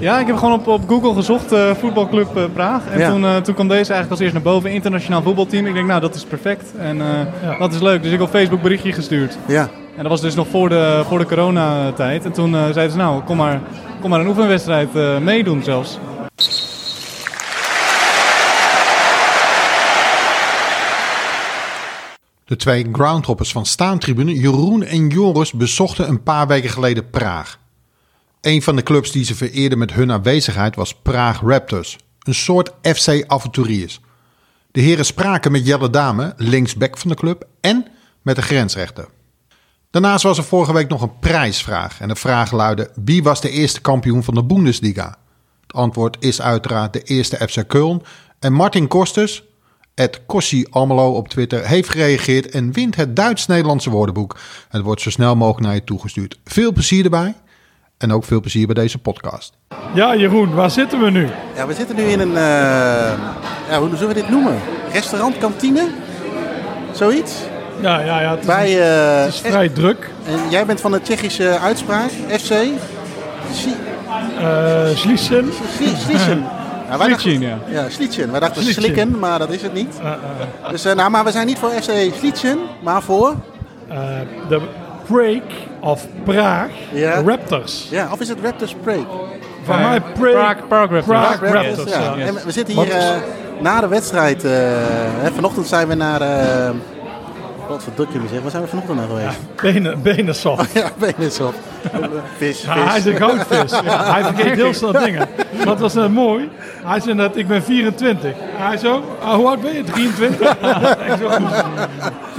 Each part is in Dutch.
Ja, ik heb gewoon op, op Google gezocht, eh, voetbalclub eh, Praag. En Ja. toen, eh, toen kwam deze eigenlijk als eerst naar boven, internationaal voetbalteam. Ik denk, nou, dat is perfect. En eh, dat is leuk. Dus ik heb op Facebook berichtje gestuurd. Ja. En dat was dus nog voor de, voor de coronatijd. En toen eh, zeiden ze, nou, kom maar, kom maar een oefenwedstrijd eh, meedoen zelfs. De twee groundhoppers van Staantribune, Jeroen en Joris, bezochten een paar weken geleden Praag. Een van de clubs die ze vereerden met hun aanwezigheid was Praag Raptors, een soort FC Avonturiers. De heren spraken met Jelle Dame, linksback van de club, en met de grensrechter. Daarnaast was er vorige week nog een prijsvraag. En de vraag luidde: wie was de eerste kampioen van de Bundesliga? Het antwoord is uiteraard de eerste FC Köln. En Martin Kosters, het op Twitter, heeft gereageerd en wint het Duits-Nederlandse woordenboek. Het wordt zo snel mogelijk naar je toegestuurd. Veel plezier erbij en ook veel plezier bij deze podcast. Ja, Jeroen, waar zitten we nu? Ja, we zitten nu in een, eh, ja, hoe zullen we dit noemen? Restaurant, kantine? Zoiets? Ja, ja, ja. Het is, Bij, eh, het is vrij druk. En jij bent van de Tsjechische uitspraak, FC? Si- Eh Sliessen. Sli- Slitschen. Ja, wij dachten- Slitschen, ja. Slitschen. Wij dachten slikken, maar dat is het niet. Eh, eh, Dus, eh, nou, maar we zijn niet voor FC Slitschen, maar voor... eh, De Break of Praag Ja. Raptors. Ja, of is het Raptors Break? Van mij Break. Praag- Praag Raptors. Praag Raptors, ja. En we- we zitten hier eh, na de wedstrijd. eh, hè, vanochtend zijn we naar... eh wat verdomme jullie zeggen, waar zijn we vanochtend naar geweest? Benen, benen soft. Ja. Vis, Ja, hij is een goudvis. Ja, hij vergeet heel snel dingen. Wat was net mooi? Hij zei net, ik ben 24. Hij zo, ah, hoe oud ben je? 23? Ik zo,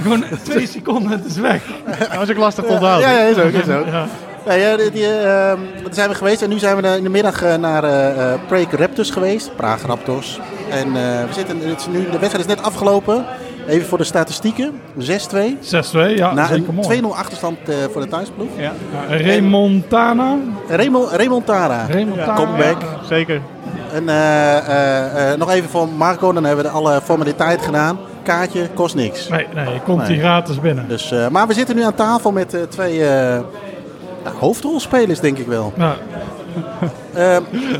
gewoon twee seconden en het is weg. Dat was ook lastig te onthouden. Ja, ja, is ook, is ook. Ja. Ja, ja, die, die, ehm, daar zijn we geweest en nu zijn we in de middag eh, naar eh eh, Prague Raptors geweest. Praag Raptors. En eh, we zitten, het is nu, de wedstrijd is net afgelopen. Even voor de statistieken. 6-2. 6-2, ja, Na zeker een mooi. 2-0 achterstand eh, voor de thuisploeg. Ja, Ja, Remontana. Remo, Remontara. Remontana. Comeback. zeker. En eh, eh, eh, nog even voor Marco, dan hebben we alle formaliteiten gedaan. Kaartje kost niks. Nee, nee, je komt Nee. hier gratis binnen. Dus, eh, maar we zitten nu aan tafel met eh, twee eh, nou, hoofdrolspelers, denk ik wel. Nou, Eh,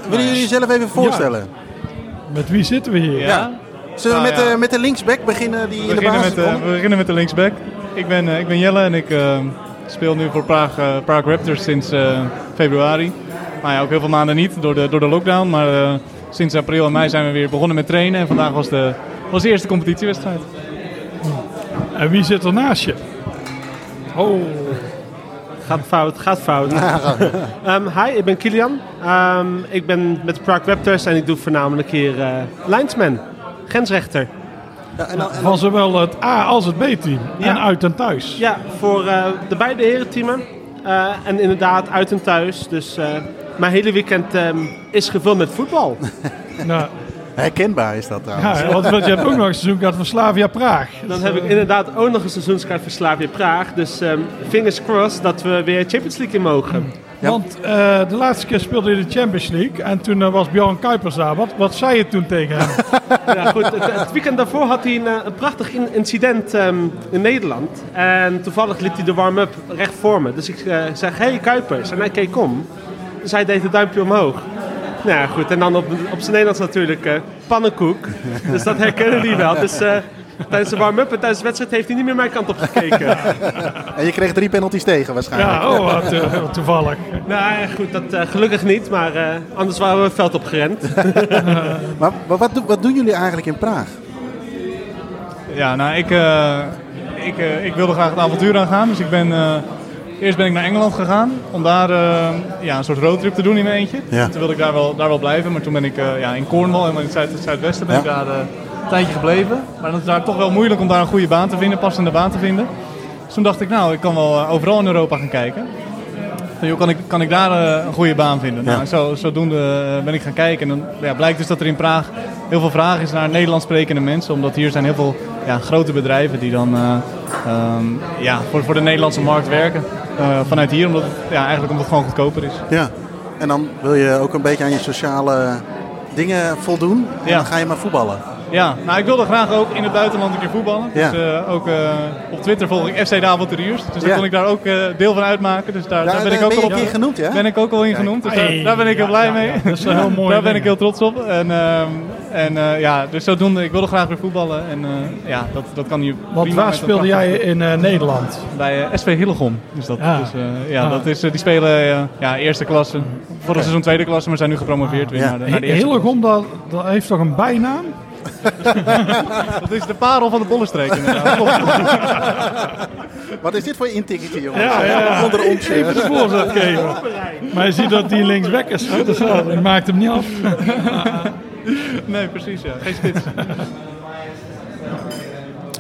willen jullie jezelf even voorstellen? met wie zitten we hier? Ja. Zullen we Nou, met, ja. de, met de linksback beginnen die We in de beginnen, basis met de, komt? we beginnen met de linksback. Ik ben, eh, ik ben Jelle en ik eh, speel nu voor Praag, eh, Praag Raptors sinds eh, februari. Maar ja, ook heel veel maanden niet door de, door de lockdown. Maar eh, sinds april en mei zijn we weer begonnen met trainen. En vandaag was de, was de eerste competitiewedstrijd. En wie zit er naast je? Oh, Gaat fout, gaat fout. Ehm, hi, ik ben Kilian. Ehm, ik ben met de Prague Raptors en ik doe voornamelijk hier eh linesman, grensrechter. Ja, en dan- en dan- van zowel het A als het B-team. Ja. En uit en thuis. Ja, voor eh, de beide herenteamen. Eh, en inderdaad uit en thuis. Dus eh, mijn hele weekend ehm, is gevuld met voetbal. Nou, herkenbaar is dat trouwens. ja, want, want je hebt ook nog een seizoen gehad van Slavia Praag. Dan heb ik inderdaad ook nog een seizoenskaart voor Slavia Praag. Dus ehm, fingers crossed dat we weer Champions League in mogen. Ja. Want eh, de laatste keer speelde je de Champions League. En toen eh, was Bjorn Kuipers daar. Wat, wat zei je toen tegen hem? Ja, goed, het, het weekend daarvoor had hij een, eh, een prachtig in- incident ehm, in Nederland. En toevallig liet hij de warm-up recht voor me. Dus ik eh, zeg, hey Kuipers. En hij keek om. Dus hij deed het duimpje omhoog. Nou ja, goed. En dan op, op zijn Nederlands natuurlijk eh, pannenkoek. Dus dat herkennen die wel. Dus eh, tijdens de warm-up en tijdens de wedstrijd heeft hij niet meer mijn kant op gekeken. En je kreeg drie penalties tegen waarschijnlijk. Ja, oh, wat, eh, toevallig. nou ja, goed, dat eh, gelukkig niet. Maar eh, anders waren we het veld opgerend. Maar, maar wat, doen- wat doen jullie eigenlijk in Praag? Ja, nou, ik, eh, ik, eh, ik wilde graag het avontuur aangaan. Dus ik ben, eh, eerst ben ik naar Engeland gegaan om daar eh, ja, een soort roadtrip te doen in mijn eentje. Ja. Toen wilde ik daar wel, daar wel blijven. Maar toen ben ik eh, ja, in Cornwall, helemaal in het, zuid, het zuidwesten, ben Ja. ik daar eh, tijdje gebleven. Maar dan is daar toch wel moeilijk om daar een goede baan te vinden, passende baan te vinden. Dus toen dacht ik, nou, ik kan wel eh, overal in Europa gaan kijken. Van, joh, kan, ik, kan ik daar eh, een goede baan vinden? Ja. Nou, zo, zodoende eh, ben ik gaan kijken. En dan ja, blijkt dus dat er in Praag heel veel vraag is naar Nederlands sprekende mensen. Omdat hier zijn heel veel ja, grote bedrijven die dan eh, ehm, ja, voor, voor de Nederlandse markt werken. Vanuit hier, omdat het, ja, eigenlijk omdat het gewoon goedkoper is. Ja. En dan wil je ook een beetje aan je sociale dingen voldoen. En Ja. dan ga je maar voetballen. Ja, nou ik wilde graag ook in het buitenland een keer voetballen. Ja. Dus eh, ook eh, op Twitter volg ik FC de Avonturiers. Dus Ja. dan kon ik daar ook eh, deel van uitmaken. Dus daar, Daar, daar ben ik daar ook al op keer genoemd, ja? ben ik ook al in genoemd. Dus daar, Hey, daar ben ik heel ja, blij ja, mee. ja, dat is heel mooi daar ben ik heel trots op. En, ehm, en eh, ja, dus zodoende, ik wilde graag weer voetballen. En eh, ja, dat, dat kan nu Want prima waar speelde jij in eh, Nederland? Bij SV Hillegom. Dus dat, Ja. dus, eh, ja, Ah. dat is, die spelen ja, eerste klasse. Vorig seizoen tweede klasse, maar zijn nu gepromoveerd weer Ja. naar de, naar de eerste Hillegom, dat, dat heeft toch een bijnaam? Dat is de parel van de Bollenstreek inderdaad. Wat is dit voor intikketje, jongens? Ja, ja, ja. Onder ons. eh. Even de voorzet geven. Maar je ziet dat die linksback is. hè, Dus die maakt hem niet af. Nee, precies ja. Geen spits.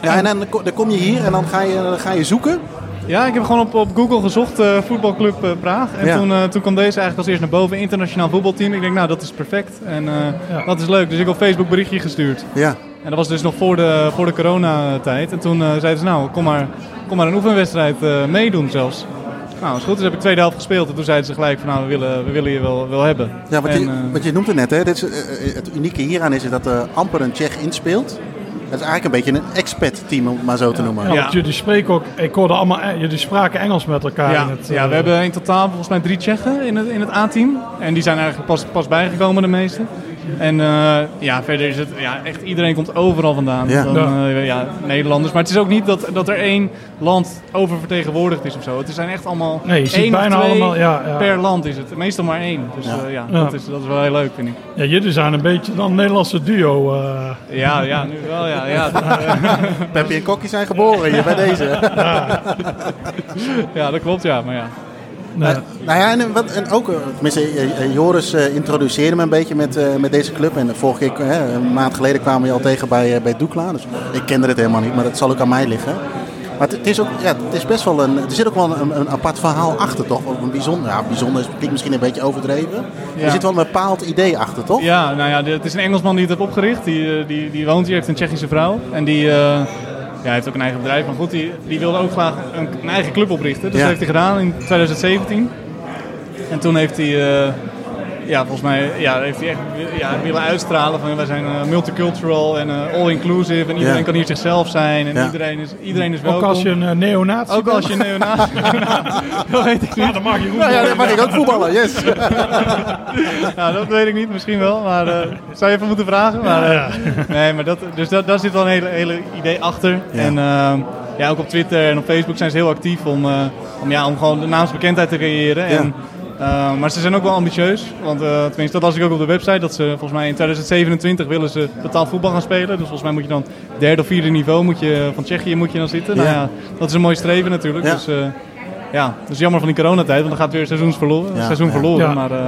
Ja, en dan, dan kom je hier en dan ga je, dan ga je zoeken. Ja, ik heb gewoon op, op Google gezocht, eh, voetbalclub eh, Praag. En Ja. toen, eh, toen kwam deze eigenlijk als eerst naar boven, internationaal voetbalteam. Ik denk, nou, dat is perfect. En eh, Ja. dat is leuk. Dus ik heb op Facebook berichtje gestuurd. Ja. En dat was dus nog voor de, voor de coronatijd. En toen eh, zeiden ze, nou, kom maar, kom maar een oefenwedstrijd eh, meedoen zelfs. Nou, is goed. Dus heb ik tweede helft gespeeld. En toen zeiden ze gelijk van, nou, we willen, we willen je wel, wel hebben. Ja, wat, En, je, wat je noemt het net, hè? Dit is, het unieke hieraan is dat er amper een Tsjech inspeelt. Het is eigenlijk een beetje een expat-team, om het maar zo te noemen. Ja, Ja. want jullie spreken ook, ik hoorde allemaal, eh, jullie spraken Engels met elkaar. Ja, in het, ja, eh, we hebben in totaal volgens mij drie Tsjechen in het, in het A-team. En die zijn eigenlijk pas, pas bijgekomen, de meeste. En eh, ja, verder is het, ja, echt iedereen komt overal vandaan. Ja. Dan, eh, ja, Nederlanders. Maar het is ook niet dat, dat er één land oververtegenwoordigd is of zo. Het zijn echt allemaal Nee, je ziet één of bijna twee allemaal, ja, ja. per land is het. Meestal maar één. Dus Ja. ja, ja, Ja. Dat, is, dat is wel heel leuk, vind ik. Ja, jullie zijn een beetje dan een Nederlandse duo. eh. Ja, ja nu wel, ja. ja, eh, Peppy en Kokkie zijn geboren hier bij deze. ja, dat klopt, ja. Maar ja. Nee. Nou ja, en, wat, en ook, eh, eh, eh, Joris eh, introduceerde me een beetje met, eh, met deze club. En de vorige keer, hè, een maand geleden kwamen we je al tegen bij, eh, bij Doekla. Dus ik kende het helemaal niet, maar dat zal ook aan mij liggen. Maar het, is ook, ja, het is best wel een, er zit ook wel een, een apart verhaal achter, toch? Of een bijzonder, ja, bijzonder is, misschien een beetje overdreven. Ja. Er zit wel een bepaald idee achter, toch? Ja, nou ja, het is een Engelsman die het heeft opgericht. Die, eh, die, die woont hier, heeft een Tsjechische vrouw. En die eh, ja, heeft ook een eigen bedrijf. Maar goed, die, die wilde ook graag een, een eigen club oprichten. Dus Ja. dat heeft hij gedaan in 2017. En toen heeft hij, eh, ja, volgens mij, ja, heeft hij echt ja, willen uitstralen van wij zijn eh, multicultural en eh, all-inclusive. En iedereen Ja. kan hier zichzelf zijn. En Ja. iedereen, is, iedereen is welkom. Ook als je een uh, neonazi Ook als je neonazi Dat weet ik niet. dan mag je Nou ja, dan mag ik ook voetballen, yes. Ja, dat weet ik niet, misschien wel. Maar eh, zou je even moeten vragen. Maar, eh, Nee, maar dat, dus dat, daar zit wel een hele, hele idee achter. Ja. En ehm, ja, ook op Twitter en op Facebook zijn ze heel actief om, eh, om, ja, om gewoon de naamsbekendheid te creëren. En, eh, maar ze zijn ook wel ambitieus. Want eh, tenminste, dat las ik ook op de website. Dat ze volgens mij in 2027 willen ze betaald voetbal gaan spelen. Dus volgens mij moet je dan derde of vierde niveau moet je, van Tsjechië moet je dan zitten. Nou Ja. dat is een mooi streven natuurlijk. Ja. Dus eh, ja, dat is jammer van die coronatijd. Want dan gaat weer seizoens verloren, Ja, seizoen ja. verloren. Ja. Maar eh,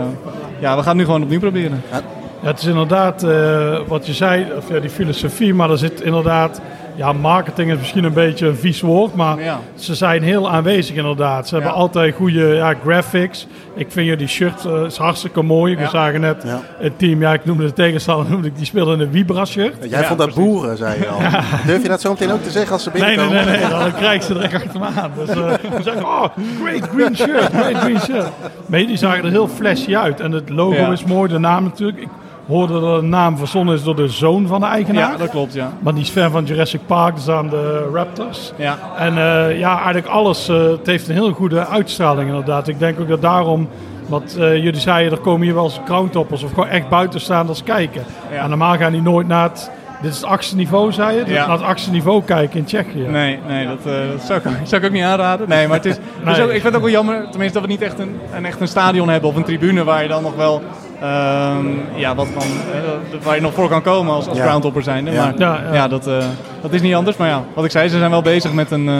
ja, we gaan het nu gewoon opnieuw proberen. Ja, het is inderdaad eh, wat je zei, of ja, die filosofie, maar er zit inderdaad, ja, marketing is misschien een beetje een vies woord, maar Ja. ze zijn heel aanwezig inderdaad. Ze hebben altijd goede ja, graphics. Ik vind jullie shirt eh, is hartstikke mooi. We zagen net Ja. het team, ja, ik noemde de tegenstander, noemde ik, die speelde in een Vibra shirt. Jij Ja, vond dat precies. boeren, zei je al. Durf je dat zo meteen ook te zeggen als ze Nee, nee, binnenkomen? nee, nee, dan krijg ik ze direct achter me aan. Dus eh we zeggen, oh, great green shirt, great green shirt. Maar die zagen er heel flashy uit. En het logo Ja. is mooi, de naam natuurlijk. Ik hoorde dat de naam verzonnen is door de zoon van de eigenaar. Ja, dat klopt, ja. Maar die is fan van Jurassic Park, dus aan de Raptors. Ja, En eh, ja, eigenlijk alles, eh, het heeft een heel goede uitstraling inderdaad. Ik denk ook dat daarom, wat eh, jullie zeiden, er komen hier wel eens crowntoppers of gewoon echt buitenstaanders kijken. Ja. En normaal gaan die nooit naar het, dit is het achtste niveau, zei je? Dus Ja. Naar het achtste niveau kijken in Tsjechië. nee, nee dat, dat zou, ik, zou ik ook niet aanraden. Nee, maar het is, Nee. ook, ik vind het ook wel jammer, tenminste dat we niet echt een, een, echt een stadion hebben of een tribune waar je dan nog wel, ehm, ja, wat kan, eh, waar je nog voor kan komen als, als Ja. groundhopper zijnde. Ja. Maar Ja, ja, ja. dat, eh, dat is niet anders. Maar ja, wat ik zei, ze zijn wel bezig met een, eh,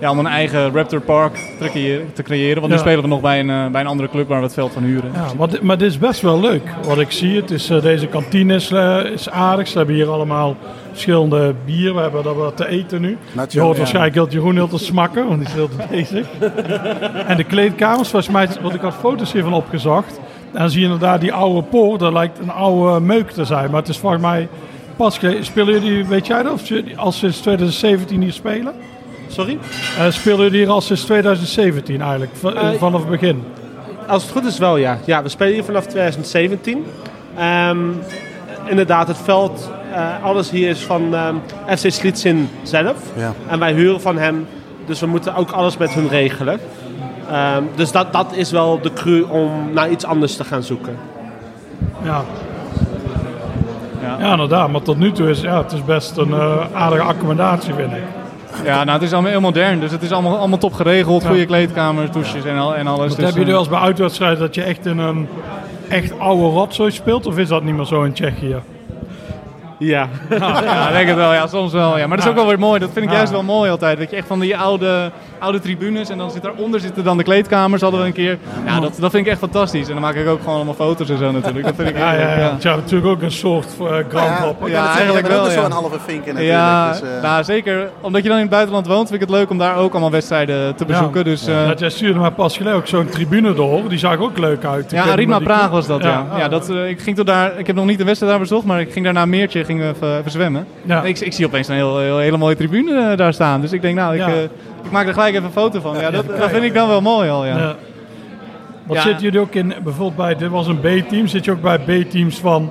ja, om een eigen Raptor Park te creëren. Te creëren want nu spelen we nog bij een, bij een andere club waar we het veld van huren. Ja, maar, dit, maar dit is best wel leuk. Wat ik zie, het is, deze kantine is, is aardig. Ze hebben hier allemaal verschillende bier. We hebben dat wat te eten nu. Je hoort ja. waarschijnlijk heel Jeroen heel te smakken, want die is heel te bezig. en de kleedkamers, volgens mij, wat ik had foto's hiervan opgezocht. En dan zie je inderdaad die oude poort, dat lijkt een oude meuk te zijn. Maar het is volgens mij pas Spelen jullie, weet jij dat, of jullie al sinds 2017 hier spelen? Sorry? Eh spelen jullie hier al sinds 2017 eigenlijk, v- Eh, vanaf het begin? Als het goed is wel, ja. Ja, we spelen hier vanaf 2017. Ehm, inderdaad, het veld, eh, alles hier is van ehm, FC Slitsin zelf. Ja. En wij huren van hem, dus we moeten ook alles met hun regelen. Ehm, dus dat, dat is wel de crew om naar iets anders te gaan zoeken. Ja. Ja. Ja. inderdaad. Maar tot nu toe is ja, het is best een eh, aardige accommodatie, vind ik. Ja, nou, het is allemaal heel modern, dus het is allemaal, allemaal top geregeld. Ja. Goede kleedkamers, douches en, al, en alles. Dus, heb je eh, nu als bij uitwedstrijden dat je echt in een echt oude rotzooi speelt? Of is dat niet meer zo in Tsjechië? Ja. Ja, ik denk het wel. Ja, soms wel. Ja. Maar dat is ook wel weer mooi. Dat vind ik Ja. juist wel mooi altijd. Dat je echt van die oude, oude tribunes en dan zit daaronder zitten dan de kleedkamers, hadden we een keer. Ja, dat, dat vind ik echt fantastisch. En dan maak ik ook gewoon allemaal foto's en zo natuurlijk. Dat vind ik Ja, ja, ja. Het is natuurlijk ook een soort uh, Ja, groundhop. ja, Ja, eigenlijk eigenlijk wel. wel, zo'n ja. halve vinken natuurlijk. Ja, dus, eh, nou, zeker. Omdat je dan in het buitenland woont, vind ik het leuk om daar ook allemaal wedstrijden te bezoeken. Dus, eh, Dat jij stuurde mij pas geleden ook zo'n tribune door. Die zag ook leuk uit. ja, Ik Arima die- Praag was dat, ja. ja. Ja. dat, ik, ging tot daar, ik heb nog niet de wedstrijd daar bezocht, maar ik ging daarna een meertje ging we even, even zwemmen. Ja. Ik, ik zie opeens een heel, heel- hele mooie tribune daar staan. Dus ik denk, nou, ik, Ja. ik maak er gelijk even een foto van. Ja, dat, dat vind ik dan wel mooi al, ja. Ja. Wat Ja. zitten jullie ook in, bijvoorbeeld bij, dit was een B-team, zit je ook bij B-teams van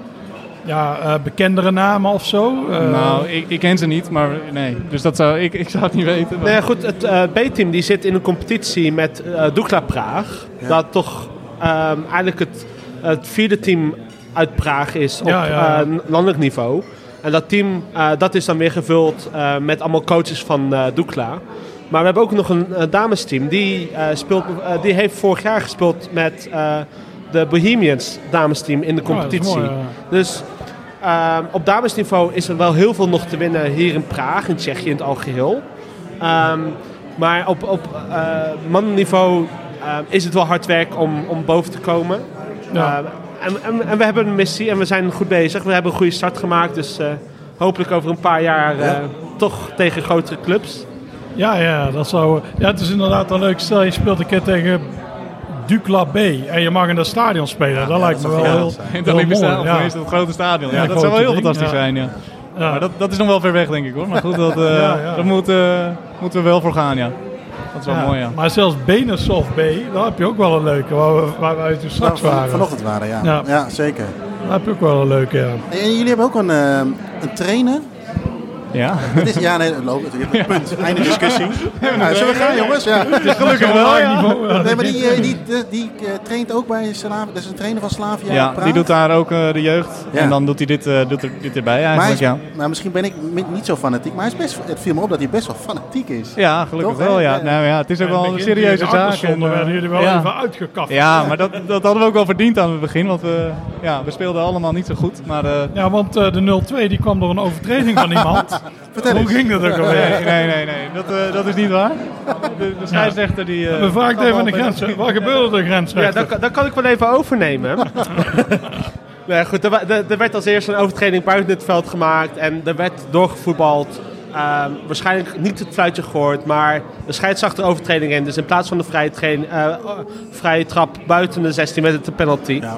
ja, eh, bekendere namen of zo? Eh, nou, ik, ik ken ze niet, maar nee. Dus dat zou, ik, ik zou het niet weten. maar- ja, goed, het eh, B-team die zit in een competitie met eh Dukla Praag. Dat toch ehm, eigenlijk het, het vierde team uit Praag is op Ja, ja, ja. eh, landelijk niveau. En dat team eh, dat is dan weer gevuld eh, met allemaal coaches van eh Dukla. Maar we hebben ook nog een eh, damesteam. Die, eh, speelt, eh, die heeft vorig jaar gespeeld met eh, de Bohemians damesteam in de Oh, competitie. mooi, ja. Dus ehm, op damesniveau is er wel heel veel nog te winnen hier in Praag, in Tsjechië in het algeheel. Ehm, maar op, op eh, mannenniveau ehm, is het wel hard werk om, om boven te komen. Ja. En, en, en we hebben een missie en we zijn goed bezig. We hebben een goede start gemaakt. Dus eh, hopelijk over een paar jaar eh, toch tegen grotere clubs. Ja, ja, dat zou. Ja, het is inderdaad wel leuk. Stel je speelt een keer tegen Dukla B en je mag in dat stadion spelen. dat lijkt me wel ja, heel, dat heel mooi. stadion, of Ja. het grote stadion. Ja, Ja, dat zou wel heel ding, fantastisch ja. zijn, ja. Ja. Maar dat, dat is nog wel ver weg, denk ik hoor. Maar goed, dat, eh, Ja, ja. daar moet, eh, moeten we wel voor gaan, ja. Dat is wel Ja, mooi, ja. Maar zelfs Benesoft B, daar heb je ook wel een leuke, waar, we, waar wij toen straks van- waren. Vanochtend waren, ja. Ja. ja. zeker. Daar heb je ook wel een leuke, ja. En jullie hebben ook een, eh, een trainer. Ja, is, ja, nee, logisch. Je hebt een punt. Einde discussie. Ja, zullen we gaan, jongens? Ja. gelukkig wel, ja. Nee, maar die, eh, die, die, die, eh, traint ook bij Slavia. Dat is een trainer van Slavia. Ja, Praag. die doet daar ook eh, de jeugd. Ja. En dan doet hij dit, eh, doet er, dit erbij Maar, eigenlijk, is, ja. maar misschien ben ik niet zo fanatiek. Maar hij is best, het viel me op dat hij best wel fanatiek is. Ja, gelukkig Toch, wel, ja. Nou ja, het is ook wel een serieuze zaak. en, werden jullie wel ja. even uitgekaft. Ja, maar dat, dat hadden we ook wel verdiend aan het begin. Want we, ja, we speelden allemaal niet zo goed. Maar eh, Ja, want eh, de 0-2 die kwam door een overtreding van iemand. Vertel Hoe ging dat ook alweer? nee, nee, nee. Dat, eh, dat is niet waar. De, de scheidsrechter die... eh, We vragen even aan de grens. Wat gebeurde er Ja, grensrechter? dat, kan- dat kan ik wel even overnemen. nee, goed, er, er- er werd als eerste een overtreding buiten het veld gemaakt en er werd doorgevoetbald. Ehm, waarschijnlijk niet het fluitje gehoord, maar de scheidsrechter overtreding in. Dus in plaats van de vrije, train, eh, vrije trap buiten de 16 werd het een penalty. Ja.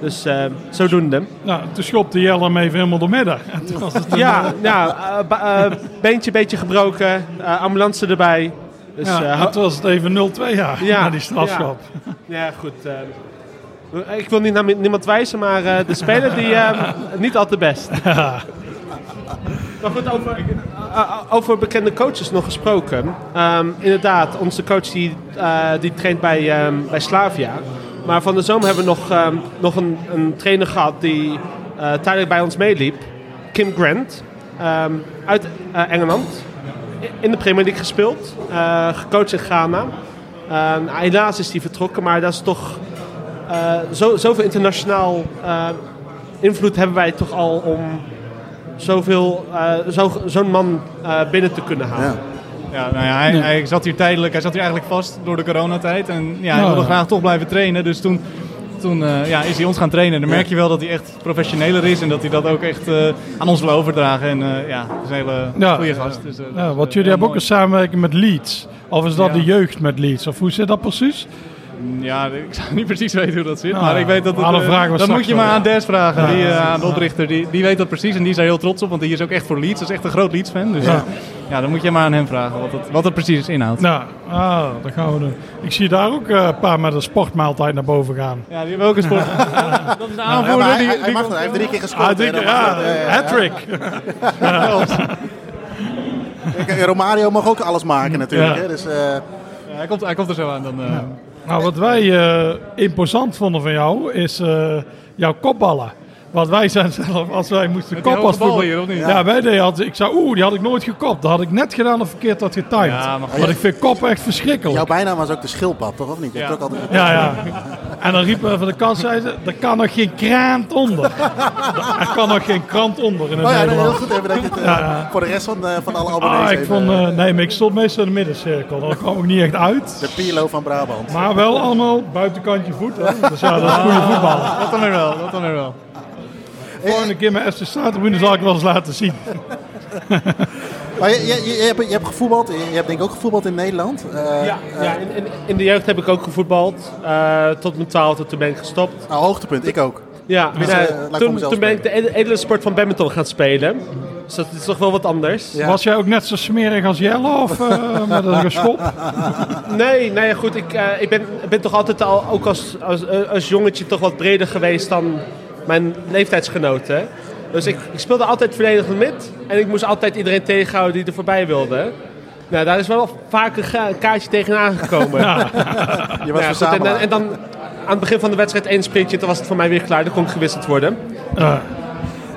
Dus eh, zodoende. Nou, toen schopte Jelle hem even helemaal door midden. Het Ja, ja ba- eh, beentje beetje gebroken, ambulance erbij. Dus, ja, toen was het even 0-2 ja, Ja, na die strafschop. Ja, goed. eh, ik wil niet naar niemand wijzen, maar de speler die niet al te best. Maar goed, over, over bekende coaches nog gesproken. Ehm, inderdaad, onze coach die, die traint bij, ehm, bij Slavia. Maar van de zomer hebben we nog, ehm, nog een, een trainer gehad die eh, tijdelijk bij ons meeliep. Kim Grant. ehm, uit eh, Engeland. In de Premier League gespeeld. eh, gecoacht in Ghana. Ehm, helaas is hij vertrokken, maar dat is toch... zo, zoveel internationaal invloed hebben wij toch al om zoveel, eh, zo, zo'n man binnen te kunnen halen. Ja. Ja, nou ja, hij, hij zat hier tijdelijk, hij zat hier eigenlijk vast door de coronatijd. En ja, hij Oh, wilde ja. graag toch blijven trainen. Dus toen, toen eh, ja, is hij ons gaan trainen. Dan merk je wel dat hij echt professioneler is. En dat hij dat ook echt eh, aan ons wil overdragen. En eh, ja, dat is een hele goede gast. Dus, Ja, dat want jullie hebben ook een samenwerking met Leeds. Of is dat de jeugd met Leeds? Of hoe zit dat precies? Ja, ik zou niet precies weten hoe dat zit. Nou, maar ik weet dat het, eh, vragen dan straks moet je maar aan Des vragen. Ja. Die, aan de oprichter. Die, die weet dat precies. En die is daar heel trots op. Want die is ook echt voor Leeds. Dat is echt een groot Leeds fan. Dus, Ja. Ja. dan moet je maar aan hem vragen wat het, wat het precies inhoudt. Nou, ah, dat gaan we doen. Ik zie daar ook eh, een paar met een sportmaaltijd naar boven gaan. Ja, die hebben ook een sport. dat is de Ja, aanvoerder. hij, die, hij, hij die mag. Hij heeft drie keer gescoord. Ah, ja, eh, hat-trick. Kijk, Romario mag ook alles maken natuurlijk. Ja. Hè? Dus, eh, Ja, hij, komt, hij komt er zo aan. Dan, eh, Nou, wat wij eh, imposant vonden van jou, is eh, jouw kopballen. Want wij zijn zelf, als wij moesten Met koppen als hoge bal voetbal- hier, of niet? Ja, wij deden altijd, ik zei, oeh, die had ik nooit gekopt. Dat had ik net gedaan of verkeerd had getimed. Ja, maar. Want ik vind koppen echt verschrikkelijk. jouw bijnaam was ook de schildpad, toch? Of niet? Ja. ook altijd... Ja, ja. En dan riepen we van de kant, zei ze, er kan nog geen krant onder. Er kan nog geen krant onder in het Oh ja, nee, heel goed even dat je het eh, voor de rest van, eh, van alle abonnees Ah, ik even, vond, eh, nee, maar ik stond meestal in de middencirkel. Daar kwam ik niet echt uit. de Pirlo van Brabant. Maar wel allemaal buitenkantje voet. Hè? Dus ja, dat is goede voetbal. dat dan weer wel. Dat dan weer wel. Volgende keer met FC Staattribune zal ik wel eens laten zien. Maar je, je, je, hebt, je hebt gevoetbald, je hebt denk ik ook gevoetbald in Nederland. Eh, Ja, eh, ja in, in, in de jeugd heb ik ook gevoetbald. eh, tot mijn twaalfde, toen ben ik gestopt. nou, hoogtepunt, ik ook. Ja, Dus, toen, toen ben ik de ed- edele sport van badminton gaan spelen. Dus dat is toch wel wat anders. Ja. Was jij ook net zo smerig als Jelle of eh, met een geschop? Nee, nee, goed. Ik, eh, ik ben, ik ben toch altijd al, ook als, als, als jongetje, toch wat breder geweest dan mijn leeftijdsgenoten. Dus ik, ik speelde altijd verdedigend mid. En ik moest altijd iedereen tegenhouden die er voorbij wilde. Nou, daar is wel vaak een, ga- een kaartje tegenaan gekomen. Je was Ja, goed, en, dan aan het begin van de wedstrijd één sprintje, toen was het voor mij weer klaar. Dan kon ik gewisseld worden. Eh,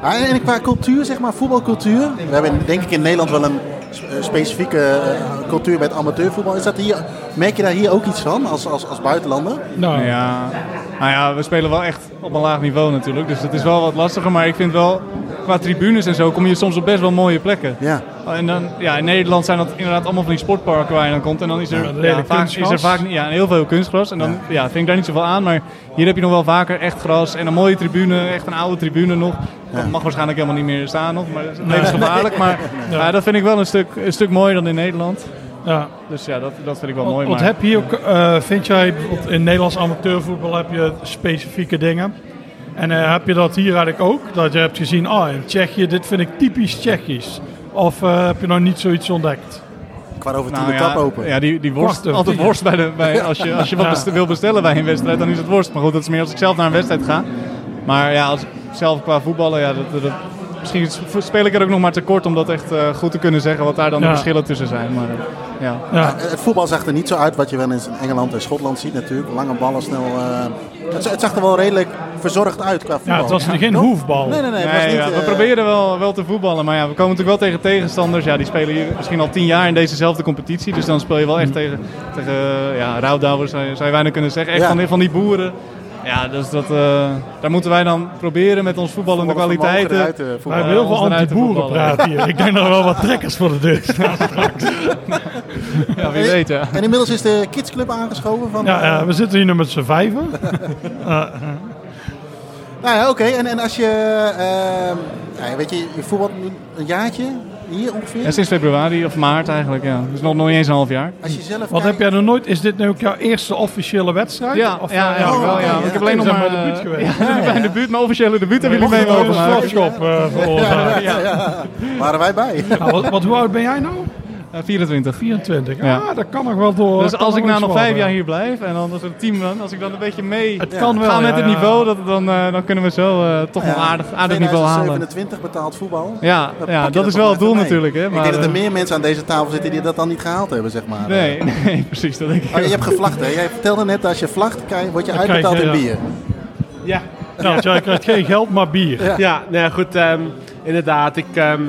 Ah, en, qua cultuur, zeg maar, voetbalcultuur. We hebben denk ik in Nederland wel een eh, specifieke eh, cultuur met amateurvoetbal. Is dat hier, merk je daar hier ook iets van als, als, als buitenlander? nou, Ja, nou ja, we spelen wel echt op een laag niveau natuurlijk. Dus het is wel wat lastiger. Maar ik vind wel, qua tribunes en zo, kom je soms op best wel mooie plekken. Ja. Oh, En dan, ja, in Nederland zijn dat inderdaad allemaal van die sportparken waar je dan komt. En dan is er, Ja, vaak, is er vaak niet- ja, heel veel kunstgras. En dan ja. vind ik daar niet zoveel aan. Maar hier heb je nog wel vaker echt gras en een mooie tribune. Echt een oude tribune nog. Dat mag waarschijnlijk helemaal niet meer staan nog. Maar dat is levensgevaarlijk. Maar ja, dat vind ik wel een stuk, een stuk mooier dan in Nederland. Ja. Dus ja, dat, dat vind ik wel mooi. want heb je hier ook, eh, vind jij bijvoorbeeld in Nederlands amateurvoetbal heb je specifieke dingen? En eh, heb je dat hier eigenlijk ook? Dat je hebt gezien, ah in Tsjechië, dit vind ik typisch Tsjechisch. Of eh, heb je nog niet zoiets ontdekt? Kwart over tien Nou de ja, tap open. Ja, die, die worst. Kwart over altijd worst bij de, bij, als je, als je wat Ja. best- wil bestellen bij een wedstrijd, dan is het worst. Maar goed, dat is meer als ik zelf naar een wedstrijd ga. Maar ja, als, zelf qua voetballen, ja, dat, dat, misschien speel ik er ook nog maar tekort om dat echt eh, goed te kunnen zeggen wat daar dan de verschillen tussen zijn. Maar eh, ja. Ja, Het voetbal zag er niet zo uit wat je wel eens in Engeland en Schotland ziet natuurlijk. Lange ballen, snel. eh, het, het zag er wel redelijk verzorgd uit qua voetbal. ja het was geen hoefbal. Nee, nee, nee. Het was Nee, niet, ja, we eh, proberen wel, wel te voetballen, maar ja, we komen natuurlijk wel tegen tegenstanders. Ja, die spelen hier misschien al tien jaar in dezezelfde competitie. Dus dan speel je wel echt tegen, tegen eh, ja, rouwdouwers, zou je, zou je bijna kunnen zeggen. Echt Ja. van, van die boeren. Ja, dus dat, eh, daar moeten wij dan proberen met ons voetballende voetballen kwaliteiten. eruit, eh, We hebben heel veel anti-boeren praten hier. Ik denk dat er wel wat trekkers voor de deur staan. Ja, wie weet, ja. En inmiddels is de kidsclub aangeschoven. Van, Ja, ja, we zitten hier nu met z'n vijven. Nou ja, oké. En, en als je, ehm, ja, weet je, je voetbalt een jaartje hier ongeveer. Ja, sinds februari of maart eigenlijk, ja. Dus nog, nog niet eens een half jaar. Als je zelf Wat kijkt- heb jij nog nooit? Is dit nu ook jouw eerste officiële wedstrijd? Ja, Of, ja, eh, eigenlijk oh, wel, ja. ja. Ik heb alleen nog maar... maar eh, debuut geweest. Ja, mijn debuut, mijn officiële debuut hebben jullie mee mogen je een maken. strafschop eh? Ja, ja. Waren wij bij. Nou, wat, wat, hoe oud ben jij nou? Ja, 24. 24. Ja. Ah, dat kan nog wel door. Dus als ik na nog vijf jaar hier blijf en dan als het team dan, als ik dan een beetje mee Het Ja. kan wel. ga met ja, het ja. niveau, dat, dan, eh, dan kunnen we zo eh, toch wel aardig, aardig niveau halen. 2027 betaald voetbal. Ja, ja je dat is wel het doel mee. natuurlijk. Hè, ik maar, denk dat er eh, meer mensen aan deze tafel zitten die dat dan niet gehaald hebben, zeg maar. Nee, nee, precies. Dat denk ik. Oh, je hebt gevlacht, hè? Jij vertelde net, als je vlacht, word je uitbetaald krijg in je, bier. Ja, Ja, want jij krijgt geen geld, maar bier. ja nou ja, goed. ehm, inderdaad, ik ehm,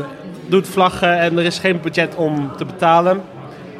doe het vlaggen en er is geen budget om te betalen.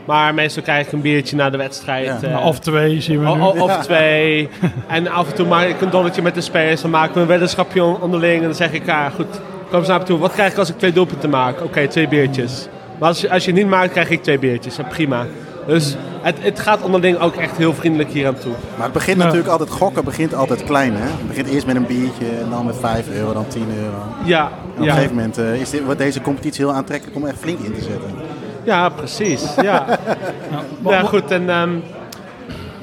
Maar meestal krijg ik een biertje na de wedstrijd. Ja. eh, Nou, of twee zien we o- nu. o- of twee. En af en toe maak ik een dolletje met de spelers. Dan maken we een weddenschapje on- onderling. En dan zeg ik, ja goed, kom eens naar me toe. Wat krijg ik als ik twee doelpunten maak? Oké, twee biertjes. Maar als je, als je het niet maakt, krijg ik twee biertjes. Prima. Dus het, het gaat onderling ook echt heel vriendelijk hier aan toe. Maar het begint Ja. natuurlijk altijd, gokken begint altijd klein, hè? Het begint eerst met een biertje en dan met 5 euro, dan 10 euro. Ja, En op een gegeven moment eh, is dit, wordt deze competitie heel aantrekkelijk om echt flink in te zetten. ja precies. Ja. Ja, wat- goed. En ehm,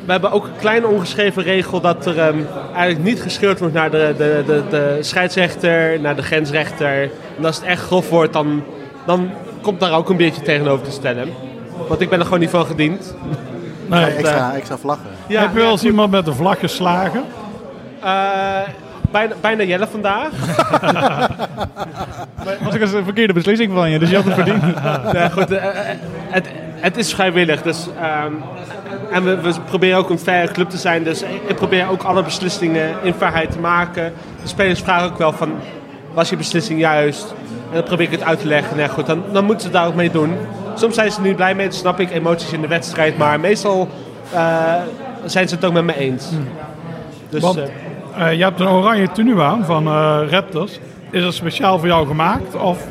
we hebben ook een kleine ongeschreven regel dat er ehm, eigenlijk niet gescheurd wordt naar de, de, de, de scheidsrechter, naar de grensrechter. En als het echt grof wordt, dan, dan komt daar ook een beetje tegenover te stellen. Want ik ben er gewoon niet van gediend. Nee. Extra, extra vlaggen. Ja, Heb je wel eens iemand met een vlag geslagen? eh, bijna, bijna Jelle vandaag. was ik een verkeerde beslissing van je, dus je had het verdiend. Nee, goed, eh, eh, het, het is vrijwillig. Dus, ehm, en we, we proberen ook een fair club te zijn. Dus ik probeer ook alle beslissingen in vrijheid te maken. De spelers vragen ook wel van, was je beslissing juist? En dan probeer ik het uit te leggen. Nee, goed, dan, dan moeten ze daar ook mee doen. Soms zijn ze er niet blij mee, dat snap ik. Emoties in de wedstrijd. Maar meestal eh, zijn ze het ook met me eens. Dus, Want eh, eh, je hebt een oranje tenue aan van Raptors. Is dat speciaal voor jou gemaakt? Of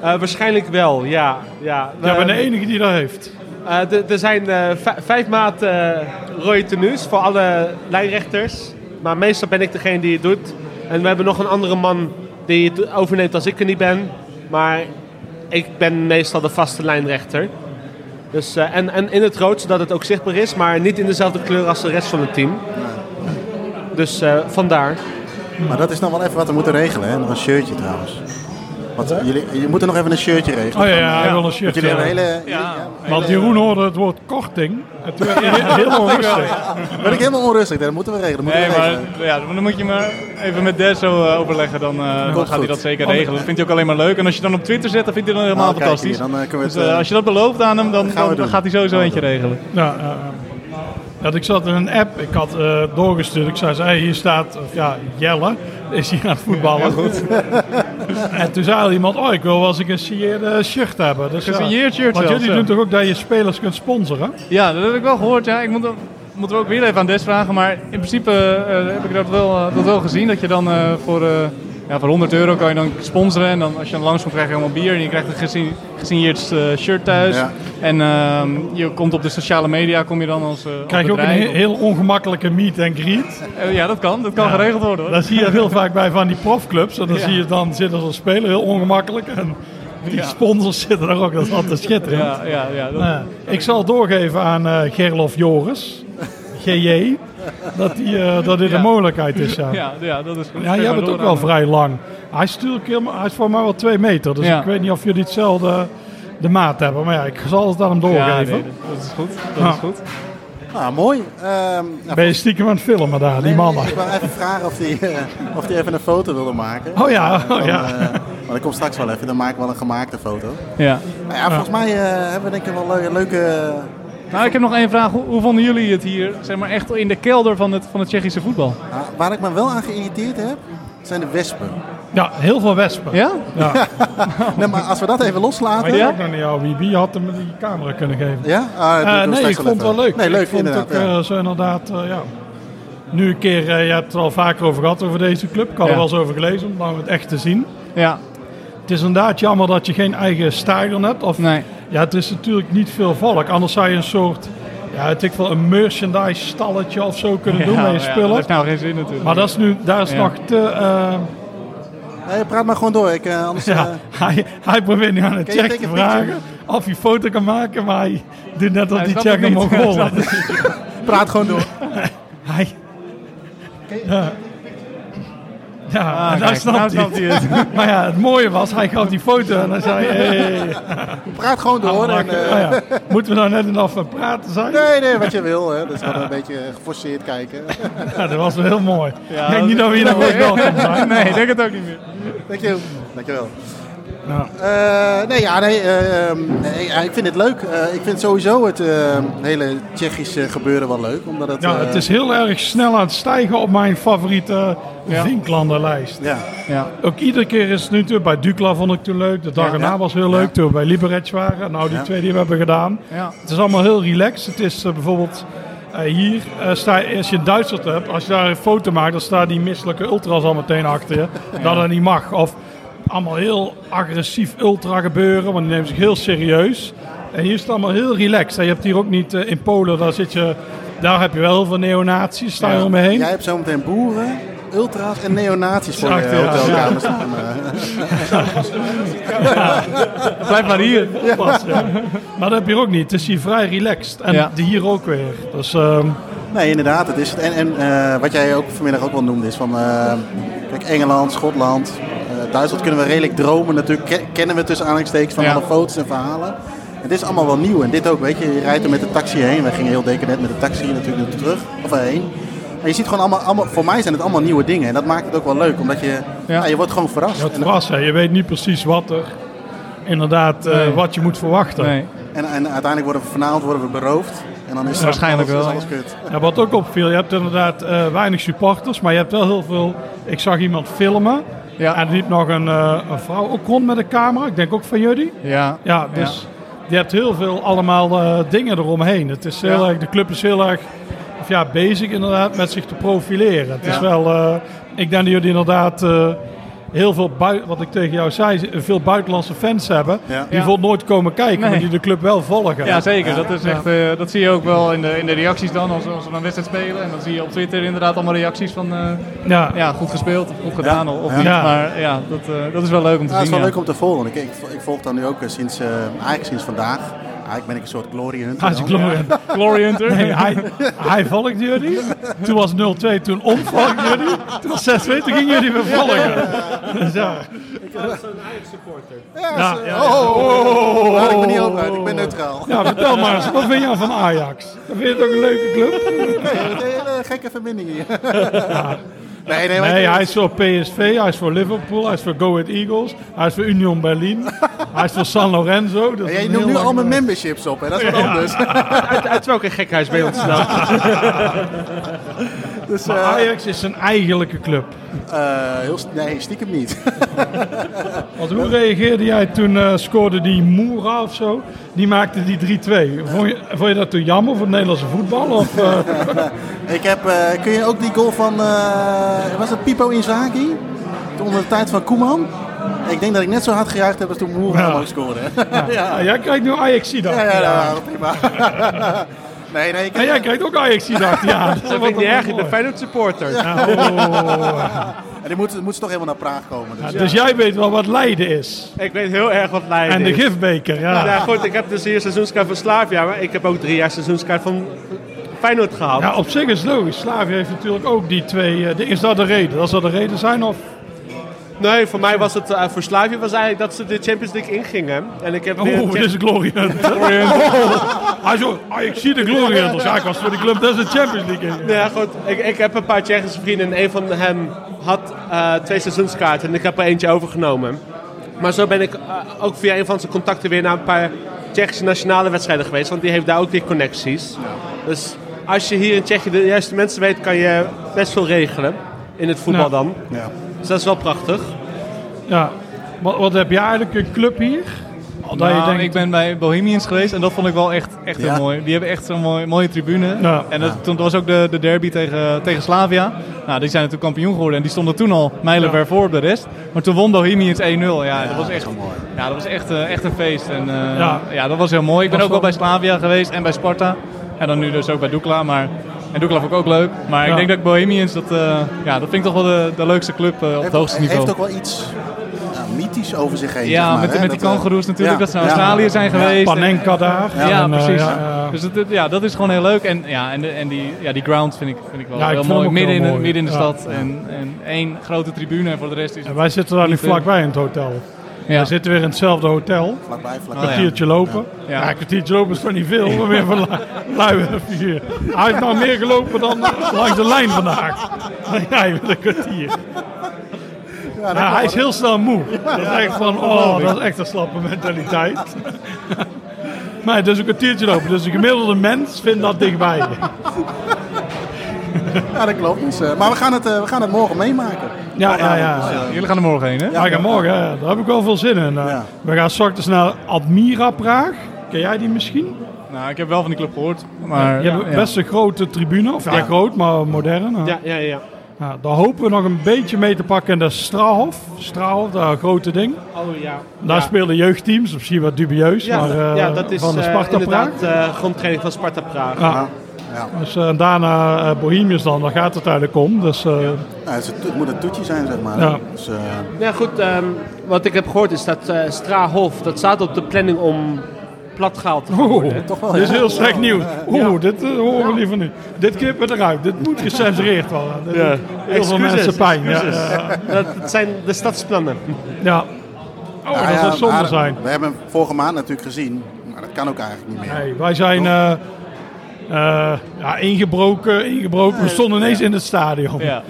waarschijnlijk wel, ja. ja. jij bent de enige die dat heeft? Er zijn vij- vijf eh, rode tenues voor alle lijnrechters. Maar meestal ben ik degene die het doet. En we hebben nog een andere man die het overneemt als ik er niet ben. Maar ik ben meestal de vaste lijnrechter. Dus, eh, en, en in het rood, zodat het ook zichtbaar is. Maar niet in dezelfde kleur als de rest van het team. Dus eh, vandaar. Maar dat is nog wel even wat we moeten regelen. Hè? Nog een shirtje trouwens. Want jullie, je moet er nog even een shirtje regelen. Oh ja, ja, hij wil een Want shirt. jullie hebben een hele... Ja. hele- Want Jeroen hoorde het woord korting. Het werd heel onrustig. Ben ik helemaal onrustig. Dat moeten we regelen. Moeten Nee, we maar regelen. ja, dan moet je maar even met Des zo eh, overleggen. Dan, eh, dan gaat hij dat zeker regelen. Dat vindt hij ook alleen maar leuk. En als je dan op Twitter zet, dan vindt hij dat helemaal Nou, kijk fantastisch. hier, dan, eh, dus als je dat belooft aan hem, dan, dan, gaat hij sowieso eentje regelen. Ja, Ja, ik zat in een app, ik had eh, doorgestuurd. Ik zei, ze, hey, hier staat, of ja, Jelle is hier aan het voetballen. en toen zei iemand, oh, ik wil wel eens een gesigneerde shirt hebben. Dus. Gesigneerd shirt Want zelfs, jullie ja. doen toch ook dat je spelers kunt sponsoren? Ja, dat heb ik wel gehoord. Ja. Ik moet, moet er ook weer even aan Des vragen. Maar in principe eh, heb ik dat wel, eh, dat wel gezien. Dat je dan eh, voor, eh, ja, voor 100 euro kan je dan sponsoren. En dan, als je dan langskomt krijg je allemaal bier. En je krijgt een gesign- gesigneerd eh, shirt thuis. Ja. En ehm, je komt op de sociale media kom je dan als, als Krijg je ook een he- heel ongemakkelijk meet and greet. Eh, ja, dat kan. Dat kan Ja. geregeld worden hoor. Dat zie je heel vaak bij van die profclubs. En dan Ja. zie je dan zitten zo'n speler heel ongemakkelijk. En die Ja. sponsors zitten daar ook. Dat is altijd schitterend. Ja, ja, ja. Dat, Nou ik zal doorgeven aan eh Gerlof Joris, GJ, dat, die, eh, dat dit Ja. een mogelijkheid is. Ja, ja. ja, ja, dat is goed. jij Geef bent maar ook wel vrij lang. Hij is, helemaal, hij is voor mij wel twee meter, dus Ja. ik weet niet of jullie hetzelfde de maat hebben. Maar ja, ik zal het aan hem Ja, doorgeven. nee, dat is goed. Dat Ja. is goed. Ah, mooi. Ehm, nou, Ben je stiekem aan het filmen daar, die nee, mannen? Ik wil even vragen of hij of die even een foto wilde maken. Oh ja, oh Dan, ja. eh, maar ik kom straks wel even, dan maak ik wel een gemaakte foto. Ja. Nou ja, volgens mij eh, hebben we denk ik wel leuke... leuke Nou, ik heb nog één vraag. Hoe, hoe vonden jullie het hier, zeg maar, echt in de kelder van het, van het Tsjechische voetbal? ah, waar ik me wel aan geïrriteerd heb, zijn de wespen. Ja, heel veel wespen. Ja? Ja. Nee, maar als we dat even Maar loslaten... ik Ja? ook nog niet jou, wie, wie had hem die camera kunnen geven? Ja? Ah, Eh, nee, ik vond het wel leuk. Nee, leuk ik vond het inderdaad. ook ja. eh, zo inderdaad, eh, ja. Nu een keer, eh, je hebt het er al vaker over gehad over deze club. Ik had er Ja. wel eens over gelezen om nou het echt te zien. Ja. Het is inderdaad jammer dat je geen eigen stadion hebt. Of, Nee. Ja, het is natuurlijk niet veel volk. Anders zou je een soort, ja, het ik wel een merchandise stalletje of zo kunnen doen ja, met je ja, dat spullen. heeft nou geen zin natuurlijk. maar dat is nu, daar is Ja. nog te... eh, Nee, praat maar gewoon door. Ik, eh, anders, ja, eh, hij, hij probeert nu aan you check te vragen of hij foto kan maken, maar hij doet net als Hij die check het hem ook het praat gewoon door. Hij... Ja. Ja, Ah, en kijk, snapt nou hij snapt hij het. het. Maar ja, het mooie was, hij gaf die foto en hij zei... Hey, Praat gewoon door. En, eh, ja. Moeten we nou net enough van praten zijn? Nee, nee, wat je wil. Hè. Dus gewoon een beetje geforceerd kijken. Ja, dat was wel heel mooi. Ja, ik denk niet dat we hier nog wel zijn. Nee, ik denk het ook niet meer. Dankjewel. Dankjewel. Ja. Eh, nee, ja, nee, eh, ehm, nee, ja, ik vind het leuk. Eh, ik vind sowieso het eh, hele Tsjechische gebeuren wel leuk. Omdat het, Ja, eh, het is heel erg snel aan het stijgen op mijn favoriete Ja. Vinklandenlijst. Ja, Ja. Ook iedere keer is het nu natuurlijk bij Dukla vond ik toen leuk. De dag erna Ja. was heel leuk. Ja. Toen we bij Liberec waren. Nou, die Ja. twee die we hebben gedaan. Ja. Het is allemaal heel relaxed. Het is eh, bijvoorbeeld eh, hier, eh, sta, als je in Duitsland hebt, als je daar een foto maakt, dan staan die misselijke ultras al meteen achter je. Dat dat niet mag. Of allemaal heel agressief ultra gebeuren, want die nemen zich heel serieus. En hier is het allemaal heel relaxed. En je hebt hier ook niet eh, in Polen, daar zit je, daar heb je wel heel veel neonazies, staan er om me heen. jij hebt zometeen boeren, ultra's en neonazies voor je Zacht, ja. hotelkamer staan. Blijf maar hier. Pas, ja. Maar dat heb je hier ook niet. Het is hier vrij relaxed. En Ja. die hier ook weer. Dus ehm, Nee, inderdaad. Het is het. En, en eh, wat jij ook vanmiddag ook wel noemde is van... eh, kijk, Engeland, Schotland, Duitsland kunnen we redelijk dromen. Natuurlijk ke- kennen we tussen aanhalingstekens van Ja. alle foto's en verhalen. Het is allemaal wel nieuw. En dit ook, weet je. Je rijdt er met de taxi heen. We gingen heel decadent met de taxi natuurlijk er terug. Of heen. Maar je ziet gewoon allemaal, allemaal... Voor mij zijn het allemaal nieuwe dingen. En dat maakt het ook wel leuk. Omdat je... Ja. je wordt gewoon verrast. Wat En- verrassen. Je weet niet precies wat er inderdaad, eh, wat je moet verwachten. Nee. En, en uiteindelijk worden we vanavond worden we beroofd. En dan is Waarschijnlijk alles, wel, is alles kut. Ja, wat ook opviel, je hebt inderdaad eh, weinig supporters, maar je hebt wel heel veel... Ik zag iemand filmen Ja. en er liep nog een, eh, een vrouw ook rond met een camera. Ik denk ook van jullie. Ja. Ja, dus je hebt heel veel allemaal eh, dingen eromheen. Het is heel Ja. erg, de club is heel erg of ja, bezig inderdaad met zich te profileren. Het is Ja. wel, eh, ik denk dat jullie inderdaad heel veel, wat ik tegen jou zei, veel buitenlandse fans hebben. Ja. Die Ja. bijvoorbeeld nooit komen kijken, Nee. maar die de club wel volgen. Ja, zeker. Dat, is echt, eh, dat zie je ook wel in de, in de reacties dan, als, als we een wedstrijd spelen. En dan zie je op Twitter inderdaad allemaal reacties van, eh, ja. ja, goed gespeeld of goed gedaan of, niet. Ja. Maar ja, dat, eh, dat is wel leuk om te Ja, het is zien. wel ja. leuk om te volgen. Ik, ik, ik volg dan nu ook sinds, eh, eigenlijk sinds vandaag. Eigenlijk ben ik een soort glory hunter. Hij is dan. Glory. Glory Hunter. Nee, hij, hij volgde jullie. Toen was 0-2, toen ontvolgde jullie. Toen was 6-2, toen gingen jullie weer volgen. Dus ja. Ja, Ja, zo- ja, oh, oh, oh, oh, laat ik me niet over uit. Ik ben neutraal. ja, vertel maar eens, wat vind je van Ajax? Vind je het ook een leuke club? Nee, een hele gekke verbinding hier. Nee, hij is voor PSV, hij is voor Liverpool, hij is voor Go Ahead Eagles, hij is voor Union Berlin, hij is voor San Lorenzo. Dat Jij noemt nu al mijn memberships op, hè? dat is wat anders. Uit, uit welke gekhuis ben je ontstaan? Dus, Maar eh, Ajax is zijn eigenlijke club. eh, heel, nee, stiekem niet. Want hoe reageerde jij toen eh, scoorde die Moera of zo? Die maakte die 3-2. Vond je, vond je dat toen jammer voor het Nederlandse voetbal? Of, ik heb, kun je ook die goal van, was het Pipo Inzaghi? Toen Onder de tijd van Koeman? Ik denk dat ik net zo hard gejuicht heb als toen Moera Ja. ook scoorde. ja, ja, jij krijgt nu Ajax ja, ja, ja. ja, prima. Nee, nee, ik En jij krijgt ook Ajax dacht ja. Dat vind ik niet erg, ik ben Feyenoord supporter. En die moet, moet ze toch helemaal naar Praag komen. Dus, Ja, dus jij weet wel wat Leiden is. Ik weet heel erg wat Leiden En de is. gifbeker, ja. Ja, goed, ik heb dus hier seizoenskaart van Slavia, maar ik heb ook drie jaar seizoenskaart van Feyenoord gehad. Ja, op zich is het logisch. Slavia heeft natuurlijk ook die twee dingen. Is dat de reden? Dat zou de reden zijn? Of? Nee, voor mij was het, eh, voor Slavia was eigenlijk dat ze de Champions League ingingen. En ik heb weer Oh, dit is een Hunter. Hij zo, Ajax zie de Glory Hunters. Ja, ik was voor die club, dat is de Champions League. in. Ja, goed. Ik, ik heb een paar Tsjechische vrienden en een van hen had eh, twee seizoenskaarten en ik heb er eentje overgenomen. Maar zo ben ik eh, ook via een van zijn contacten weer naar een paar Tsjechische nationale wedstrijden geweest, want die heeft daar ook weer connecties. Dus als je hier in Tsjechië de juiste mensen weet, kan je best veel regelen. In het voetbal dan. ja. Dus dat is wel prachtig. Ja. Wat, wat heb je eigenlijk een club hier? Nou, je denkt, ik ben bij Bohemians geweest en dat vond ik wel echt, echt Ja. heel mooi. Die hebben echt zo'n mooi, mooie tribune. Ja. En dat, toen was ook de, de derby tegen, tegen Slavia. Nou, die zijn natuurlijk kampioen geworden en die stonden toen al mijlenver Ja. voor op de rest. Maar toen won Bohemians 1-0. Ja, dat was echt, ja, dat was echt, eh, echt een feest. En, eh, Ja. ja. dat was heel mooi. Ik ben ook wel wel- bij Slavia geweest en bij Sparta. En dan nu dus ook bij Dukla. Maar, en Dukla vond ik ook leuk. Maar Ja. ik denk dat Bohemians, dat, eh, ja, dat vind ik toch wel de, de leukste club eh, op het Heeft, hoogste niveau. heeft ook wel iets ja, mythisch over zich heen. zeg Ja, maar, met, hè? met die Dat, eh, kangoeroes natuurlijk, ja, dat ze naar ja. Australië zijn Ja. geweest. En- Panenka daar. Ja, En, precies. Dus het, ja, dat is gewoon heel leuk. En, ja, en, de, en die, ja, die ground vind ik, vind ik wel Ja, ik heel hem mooi. ook Midden heel in, mooi. midden in de Ja. stad. En, en één grote tribune en voor de rest is En het... wij zitten daar nu vlakbij in het hotel. Ja. We zitten weer in hetzelfde hotel. Vlakbij, vlakbij. Oh, ja. kwartiertje lopen. Ja. Ja. een kwartiertje lopen is toch niet veel, maar meer van lui-. Hij heeft nou meer gelopen dan langs de lijn vandaag. Jij met een kwartier. Ja, hij is heel snel moe. Dat is echt van, oh, dat is echt een slappe mentaliteit. Maar het is een kwartiertje lopen, dus een gemiddelde mens vindt dat dichtbij. Ja, dat klopt. Dus, eh, maar we gaan, het, eh, we gaan het morgen meemaken. Ja, ja, ja. Jullie gaan er morgen heen, hè? Ja, ik ga morgen, hè. daar heb ik wel veel zin in. Uh, Ja. We gaan straks naar Admira Praag. Ken jij die misschien? Nou, ik heb wel van die club gehoord. Maar, Je hebt ja. best een grote tribune. Of ja, Ja. groot, maar modern. Ja, ja, ja. Nou, daar hopen we nog een beetje mee te pakken in de Strahof. Strahof, dat grote ding. Oh ja. Daar ja. spelen jeugdteams, misschien wat dubieus. Ja, maar, eh, ja, dat is van de eh, Sparta Praag. inderdaad eh, grondtraining van Sparta Praag. Ja. Ja. Dus, eh, en daarna eh, Bohemians dan, daar gaat het eigenlijk om. Dus, eh, Nou, het, moet een toetje zijn, zeg maar. Ja. Dus, eh, Ja goed, ehm, wat ik heb gehoord is dat eh Strahof, dat staat op de planning om plat gehaald te Oeh, worden. Toch wel, dit is heel slecht nieuws. Oeh, dit horen we liever niet. Dit knippen we eruit. Dit moet gecensureerd worden. Dit Ja. heel veel mensen pijn. Dat, dat zijn de stadsplannen. ja. Oh, Nou dat ja, zou zonde maar zijn. We hebben hem vorige maand natuurlijk gezien. Maar dat kan ook eigenlijk niet meer. Nee, wij zijn ja, ingebroken, ingebroken. We stonden ineens in het stadion. Ja.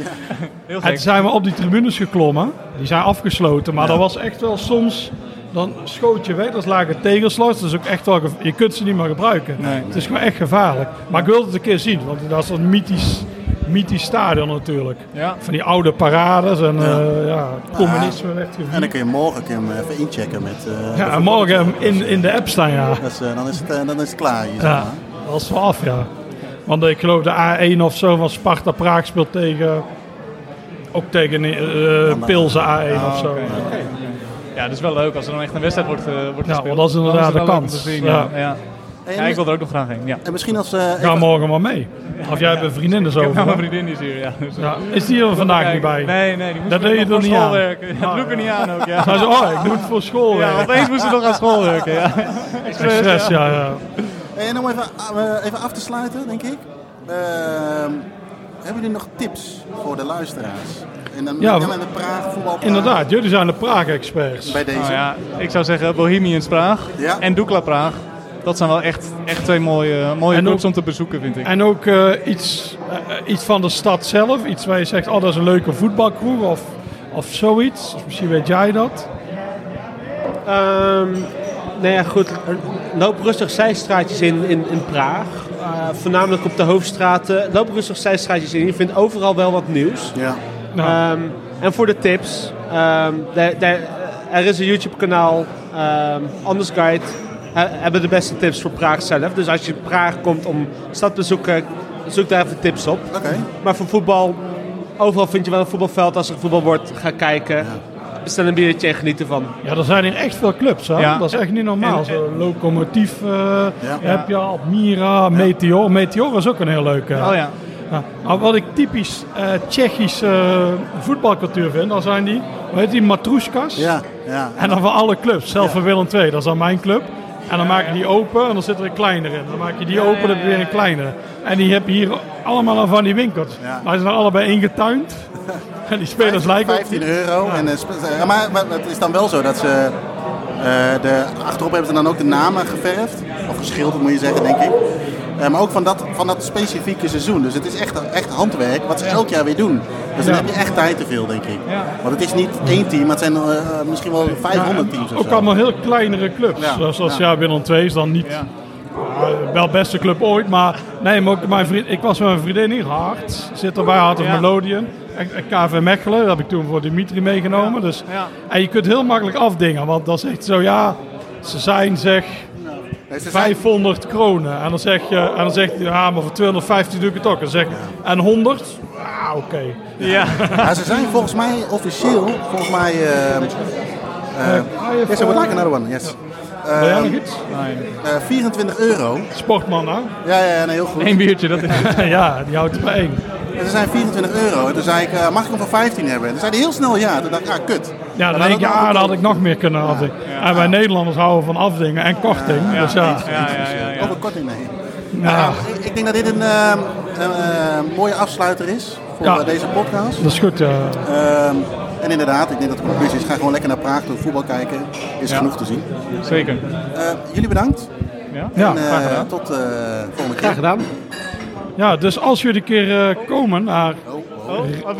Heel En toen zijn we op die tribunes geklommen. Die zijn afgesloten. Maar dat was echt wel soms... Dan schoot je weg, dat is lage tegelsluis. Dat is ook echt wel... Je kunt ze niet meer gebruiken. Nee. Het is gewoon echt gevaarlijk. Maar ik wilde het een keer zien. Want dat is een mythisch, mythisch stadion natuurlijk. Ja. Van die oude parades. En ja. ja, het communisme werd En dan kun je morgen kun je hem even inchecken met... eh, Ja, en morgen in, in de app staan, ja. dat is, eh, dan, is het, eh, dan is het klaar hier, zeg Ja, maar. Dat is wel af, ja. Want ik geloof de A1 of zo van Sparta Praag speelt tegen... Ook tegen eh Pilsen A1 of zo. oké. Ja, dat is wel leuk als er dan echt een wedstrijd wordt, eh, wordt Ja, gespeeld. want dat is inderdaad de kans. zien, Ja. ja. Ja. Ja, ik wil er ook nog graag heen. Ja. en misschien als... eh, Ga morgen maar mee. Of jij hebt een vriendin zo Ik heb nou over. mijn vriendin is hier, ja. Dus, Ja, is die er vandaag niet bij? Nee, nee, die moest Dat nog deed je voor er niet school aan. werken. Ja, dat doe ik er niet aan ook, ja. Hij zei, oh, ik doe het voor school. Ja, opeens moest ze nog aan school werken, ja. Stress, ja, ja. En om even, eh, even af te sluiten, denk ik. Ehm, hebben jullie nog tips voor de luisteraars? En dan Ja, de Praag, voetbal Inderdaad, jullie zijn de Praag-experts. Bij deze. Nou ja, ik zou zeggen Bohemians Praag Ja. en Dukla Praag. Dat zijn wel echt, echt twee mooie, mooie En clubs ook- om te bezoeken, vind ik. En ook eh, iets, eh, iets van de stad zelf. Iets waar je zegt, oh, dat is een leuke voetbalkroeg of, of zoiets. Of misschien weet jij dat. Ehm nou ja, goed. Lopen rustig zijstraatjes in, in, in Praag. Eh, voornamelijk op de hoofdstraten. Lopen rustig zijstraatjes in. Je vindt overal wel wat nieuws. Ja. Nou, Ehm, en voor de tips. ehm, er is een YouTube kanaal. ehm Anders Guide. he- hebben de beste tips voor Praag zelf. Dus als je in Praag komt om stad te bezoeken. Zoek daar even tips op. Oké. Maar voor voetbal. Overal vind je wel een voetbalveld. Als er voetbal wordt, ga kijken. Bestel een biertje en geniet ervan. ja, er zijn hier echt veel clubs. Hè? Ja. Dat is echt niet normaal. En- Zo, Locomotief eh, Ja. heb je al. Mira, Meteor. Meteor is ook een heel leuke. Oh ja. Ja, maar wat ik typisch eh Tsjechisch eh, voetbalcultuur vind, dan zijn die, hoe heet die, matroeskas. Ja, ja. En dan van alle clubs, zelfs van Willem II, dat is dan mijn club. En dan maak je die open en dan zit er een kleinere in. Dan maak je die open en dan heb je weer een kleinere. En die heb je hier allemaal aan van die winkels. Ja. Maar ze zijn allebei ingetuind. en die spelers lijken ook 15 euro. En, eh, maar het is dan wel zo dat ze... eh, de, achterop hebben ze dan ook de namen geverfd. Of geschilderd moet je zeggen, denk ik. Eh, maar ook van dat, van dat specifieke seizoen. Dus het is echt, echt handwerk wat ze elk jaar weer doen. Dus dan heb je echt tijd te veel, denk ik. Want het is niet één team, maar het zijn eh, misschien wel 500 teams Ook allemaal heel kleinere clubs. Zoals, zoals Ja. Willem II is dan niet Ja. eh, wel beste club ooit. Maar nee, maar ook mijn vriend, ik was met mijn vriendin hier, Hart. Zit erbij, Hart of Ja. Melodian. En- en KV Mechelen, dat heb ik toen voor Dimitri meegenomen. Dus. En je kunt heel makkelijk afdingen. Want dan zegt zo, ja, ze zijn zeg 500 kronen. En dan zeg je, en dan zegt hij, ja, maar voor 250 doe ik het ook. En dan zeg ik, en 100? Ah, oké. Ja. Ja, ze zijn volgens mij officieel, volgens mij... eh eh, yes, I would like another one, yes. Wil jij nog iets? Eh, 24 euro. Sportman, hè? Ja, ja, nee, heel goed. Eén biertje, dat is ja, die houdt er bij één. En ze zijn 24 euro. En toen zei ik, mag ik hem voor 15 hebben? En toen zei hij heel snel ja. Toen dacht ik, ja, kut. Ja, dan denk je, dat ah, ook daar had ik nog meer kunnen afdingen. En wij Nederlanders houden van afdingen en korting. dus ja. Ja, ja, ja, ja. Over korting, nee. Ja. Nou, ik, ik denk dat dit een, eh, een eh, mooie afsluiter is voor Ja. eh, deze podcast. Dat is goed, ja. Ehm, en inderdaad, ik denk dat de conclusie is, ga gewoon lekker naar Praag toe, voetbal kijken. Is Ja. genoeg te zien. Zeker. Eh, jullie bedankt. Ja? Ja, en, eh, graag gedaan. tot eh volgende keer. Graag gedaan. ja, dus als jullie een keer eh, komen naar Oh, oh.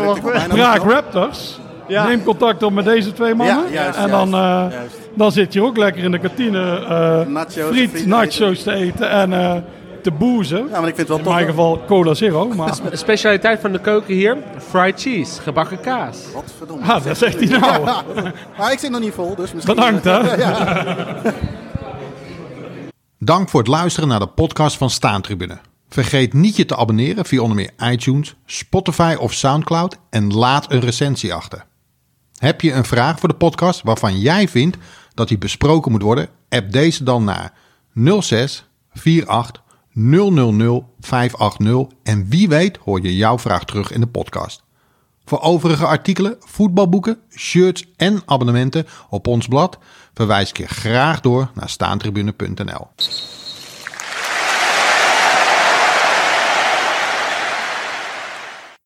Oh, ik Praag. Raptors, Ja. neem contact op met deze twee mannen. Ja, juist, en dan, juist, eh, juist. dan zit je ook lekker in de kantine eh Nachos, friet, friet nachos te eten en eh, te boezen. Ja, maar ik vind het wel In tof. mijn geval cola zero, maar De specialiteit van de keuken hier: fried cheese, gebakken kaas. Godverdomme. ah, dat zegt hij nou. Ja, maar ik zit nog niet vol, dus misschien... Bedankt hè. Dank voor het luisteren naar de podcast van Staantribune. Vergeet niet je te abonneren via onder meer iTunes, Spotify of Soundcloud en laat een recensie achter. Heb je een vraag voor de podcast waarvan jij vindt dat die besproken moet worden? App deze dan naar 06 48 000 580 en wie weet hoor je jouw vraag terug in de podcast. Voor overige artikelen, voetbalboeken, shirts en abonnementen op ons blad verwijs ik je graag door naar staantribune.nl.